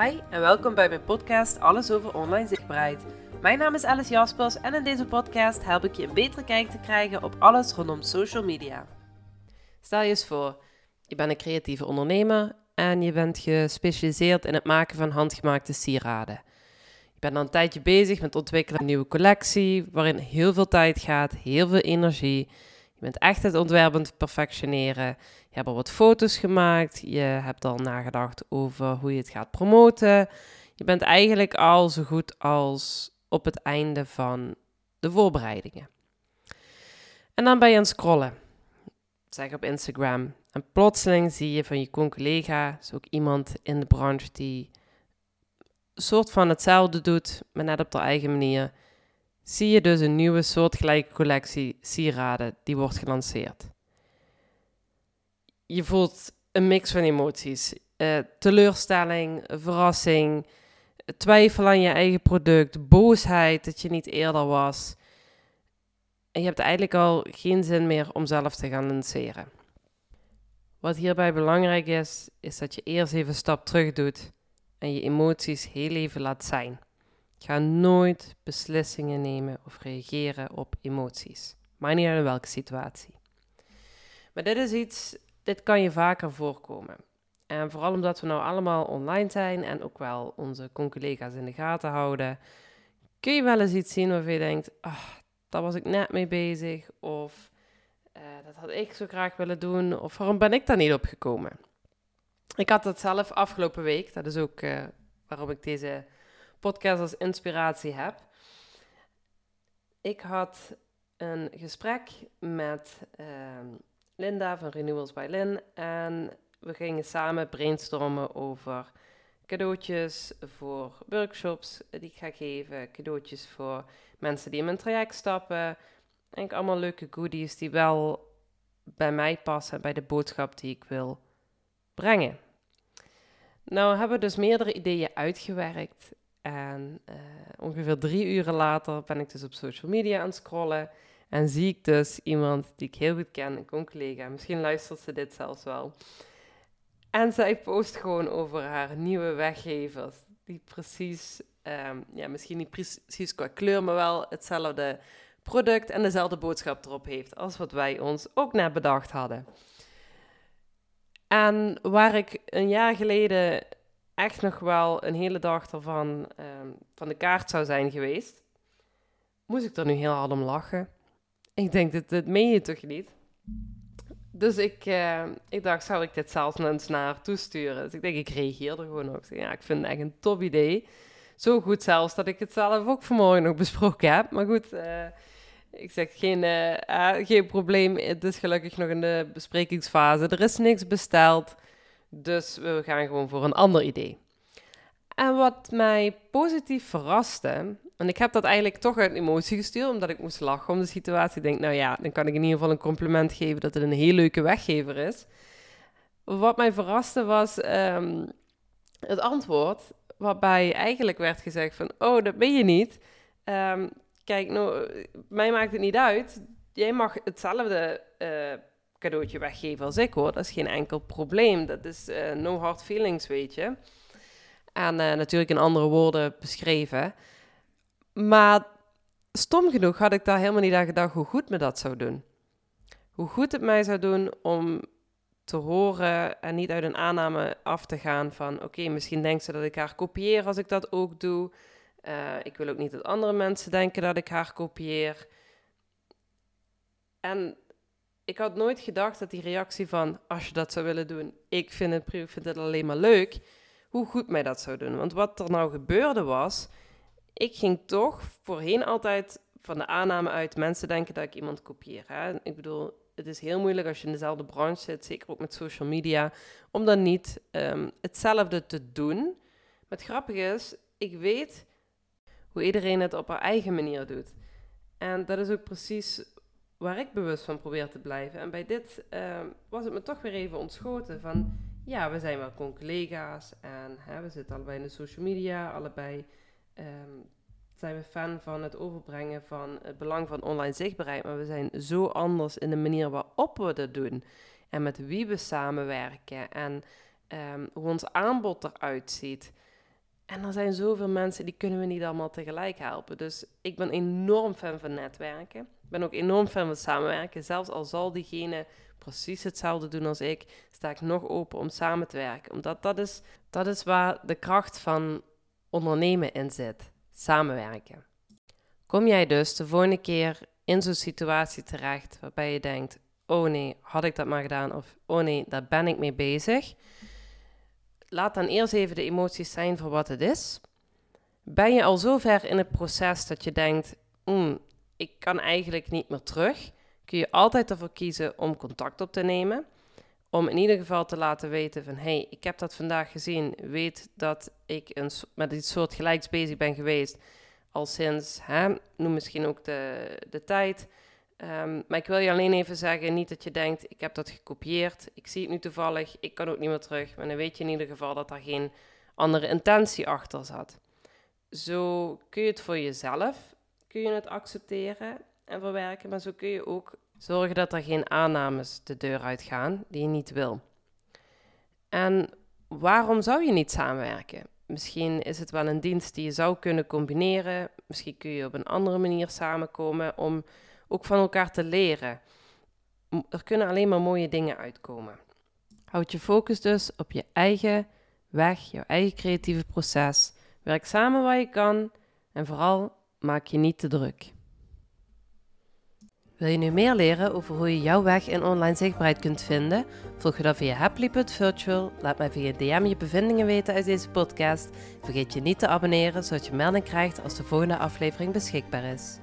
Hi en welkom bij mijn podcast Alles over online zichtbaarheid. Mijn naam is Alice Jaspers en in deze podcast help ik je een betere kijk te krijgen op alles rondom social media. Stel je eens voor, je bent een creatieve ondernemer en je bent gespecialiseerd in het maken van handgemaakte sieraden. Je bent dan een tijdje bezig met het ontwikkelen van een nieuwe collectie, waarin heel veel tijd gaat, heel veel energie. Bent echt het ontwerpend perfectioneren. Je hebt al wat foto's gemaakt. Je hebt al nagedacht over hoe je het gaat promoten. Je bent eigenlijk al zo goed als op het einde van de voorbereidingen. En dan ben je aan het scrollen. Zeg op Instagram. En plotseling zie je van je collega, is ook iemand in de branche die een soort van hetzelfde doet, maar net op haar eigen manier zie je dus een nieuwe soortgelijke collectie sieraden die wordt gelanceerd. Je voelt een mix van emoties. Uh, teleurstelling, verrassing, twijfel aan je eigen product, boosheid dat je niet eerder was. En je hebt eigenlijk al geen zin meer om zelf te gaan lanceren. Wat hierbij belangrijk is, is dat je eerst even een stap terug doet en je emoties heel even laat zijn. Ga nooit beslissingen nemen of reageren op emoties. Maar niet in welke situatie. Maar dit is iets, dit kan je vaker voorkomen. En vooral omdat we nou allemaal online zijn en ook wel onze collega's in de gaten houden, kun je wel eens iets zien waarvan je denkt, ah, daar was ik net mee bezig, of uh, dat had ik zo graag willen doen, of waarom ben ik daar niet op gekomen? Ik had dat zelf afgelopen week, dat is ook uh, waarom ik deze podcast als inspiratie heb. Ik had een gesprek met uh, Linda van Renewals by Lin en we gingen samen brainstormen over cadeautjes voor workshops die ik ga geven, cadeautjes voor mensen die in mijn traject stappen. En allemaal leuke goodies die wel bij mij passen, bij de boodschap die ik wil brengen. Nou hebben we dus meerdere ideeën uitgewerkt en uh, ongeveer drie uren later ben ik dus op social media aan het scrollen. En zie ik dus iemand die ik heel goed ken, een collega. Misschien luistert ze dit zelfs wel. En zij post gewoon over haar nieuwe weggevers. Die precies, um, ja, misschien niet precies qua kleur, maar wel hetzelfde product en dezelfde boodschap erop heeft. Als wat wij ons ook net bedacht hadden. En waar ik een jaar geleden echt nog wel een hele dag ervan ehm, van de kaart zou zijn geweest, moest ik er nu heel hard om lachen. Ik denk, dit, dit meen je toch niet? Dus ik, uh, ik dacht, zou ik dit zelfs naar naar toesturen? Dus ik denk, ik reageer er gewoon op. Ja, ik vind het echt een top idee. Zo goed zelfs dat ik het zelf ook vanmorgen nog besproken heb. Maar goed, uh, ik zeg geen, uh, geen probleem. Het is gelukkig nog in de besprekingsfase. Er is niks besteld. Dus we gaan gewoon voor een ander idee. En wat mij positief verraste, en ik heb dat eigenlijk toch uit emotie gestuurd, omdat ik moest lachen om de situatie. Ik denk, nou ja, dan kan ik in ieder geval een compliment geven dat het een heel leuke weggever is. Wat mij verraste was um, het antwoord, waarbij eigenlijk werd gezegd van, oh, dat ben je niet. Um, kijk, nou, mij maakt het niet uit. Jij mag hetzelfde uh, cadeautje weggeven als ik hoor. Dat is geen enkel probleem. Dat is uh, no hard feelings, weet je. En uh, natuurlijk in andere woorden beschreven. Maar stom genoeg had ik daar helemaal niet aan gedacht hoe goed me dat zou doen. Hoe goed het mij zou doen om te horen en niet uit een aanname af te gaan van oké, misschien denkt ze dat ik haar kopieer als ik dat ook doe. Uh, ik wil ook niet dat andere mensen denken dat ik haar kopieer. En ik had nooit gedacht dat die reactie van, als je dat zou willen doen, ik vind het, ik vind het alleen maar leuk, hoe goed mij dat zou doen. Want wat er nou gebeurde was, ik ging toch voorheen altijd van de aanname uit, mensen denken dat ik iemand kopieer. Hè? Ik bedoel, het is heel moeilijk als je in dezelfde branche zit, zeker ook met social media, om dan niet um, hetzelfde te doen. Maar het grappige is, ik weet hoe iedereen het op haar eigen manier doet. En dat is ook precies waar ik bewust van probeer te blijven. En bij dit uh, was het me toch weer even ontschoten van, ja, we zijn wel collega's en we zitten allebei in de social media, allebei um, zijn we fan van het overbrengen van het belang van online zichtbaarheid, maar we zijn zo anders in de manier waarop we dat doen en met wie we samenwerken en um, hoe ons aanbod eruit ziet. En er zijn zoveel mensen die kunnen we niet allemaal tegelijk helpen. Dus ik ben enorm fan van netwerken. Ik ben ook enorm fan van samenwerken. Zelfs al zal diegene precies hetzelfde doen als ik, sta ik nog open om samen te werken. Omdat dat is, dat is waar de kracht van ondernemen in zit. Samenwerken. Kom jij dus de volgende keer in zo'n situatie terecht waarbij je denkt: oh nee, had ik dat maar gedaan? Of oh nee, daar ben ik mee bezig. Laat dan eerst even de emoties zijn voor wat het is. Ben je al zo ver in het proces dat je denkt: mm, ik kan eigenlijk niet meer terug, kun je altijd ervoor kiezen om contact op te nemen. Om in ieder geval te laten weten van, hey, ik heb dat vandaag gezien. Weet dat ik een, met iets soort bezig ben geweest. Al sinds, noem misschien ook de, de tijd. Ehm, maar ik wil je alleen even zeggen, niet dat je denkt, ik heb dat gekopieerd. Ik zie het nu toevallig, ik kan ook niet meer terug. Maar dan weet je in ieder geval dat er geen andere intentie achter zat. Zo kun je het voor jezelf, kun je het accepteren en verwerken. Maar zo kun je ook zorgen dat er geen aannames de deur uitgaan die je niet wil. En waarom zou je niet samenwerken? Misschien is het wel een dienst die je zou kunnen combineren. Misschien kun je op een andere manier samenkomen om ook van elkaar te leren. Er kunnen alleen maar mooie dingen uitkomen. Houd je focus dus op je eigen weg, jouw eigen creatieve proces. Werk samen waar je kan en vooral maak je niet te druk. Wil je nu meer leren over hoe je jouw weg in online zichtbaarheid kunt vinden? Volg je dan via happily.virtual. Laat mij via DM je bevindingen weten uit deze podcast. Vergeet je niet te abonneren, zodat je melding krijgt als de volgende aflevering beschikbaar is.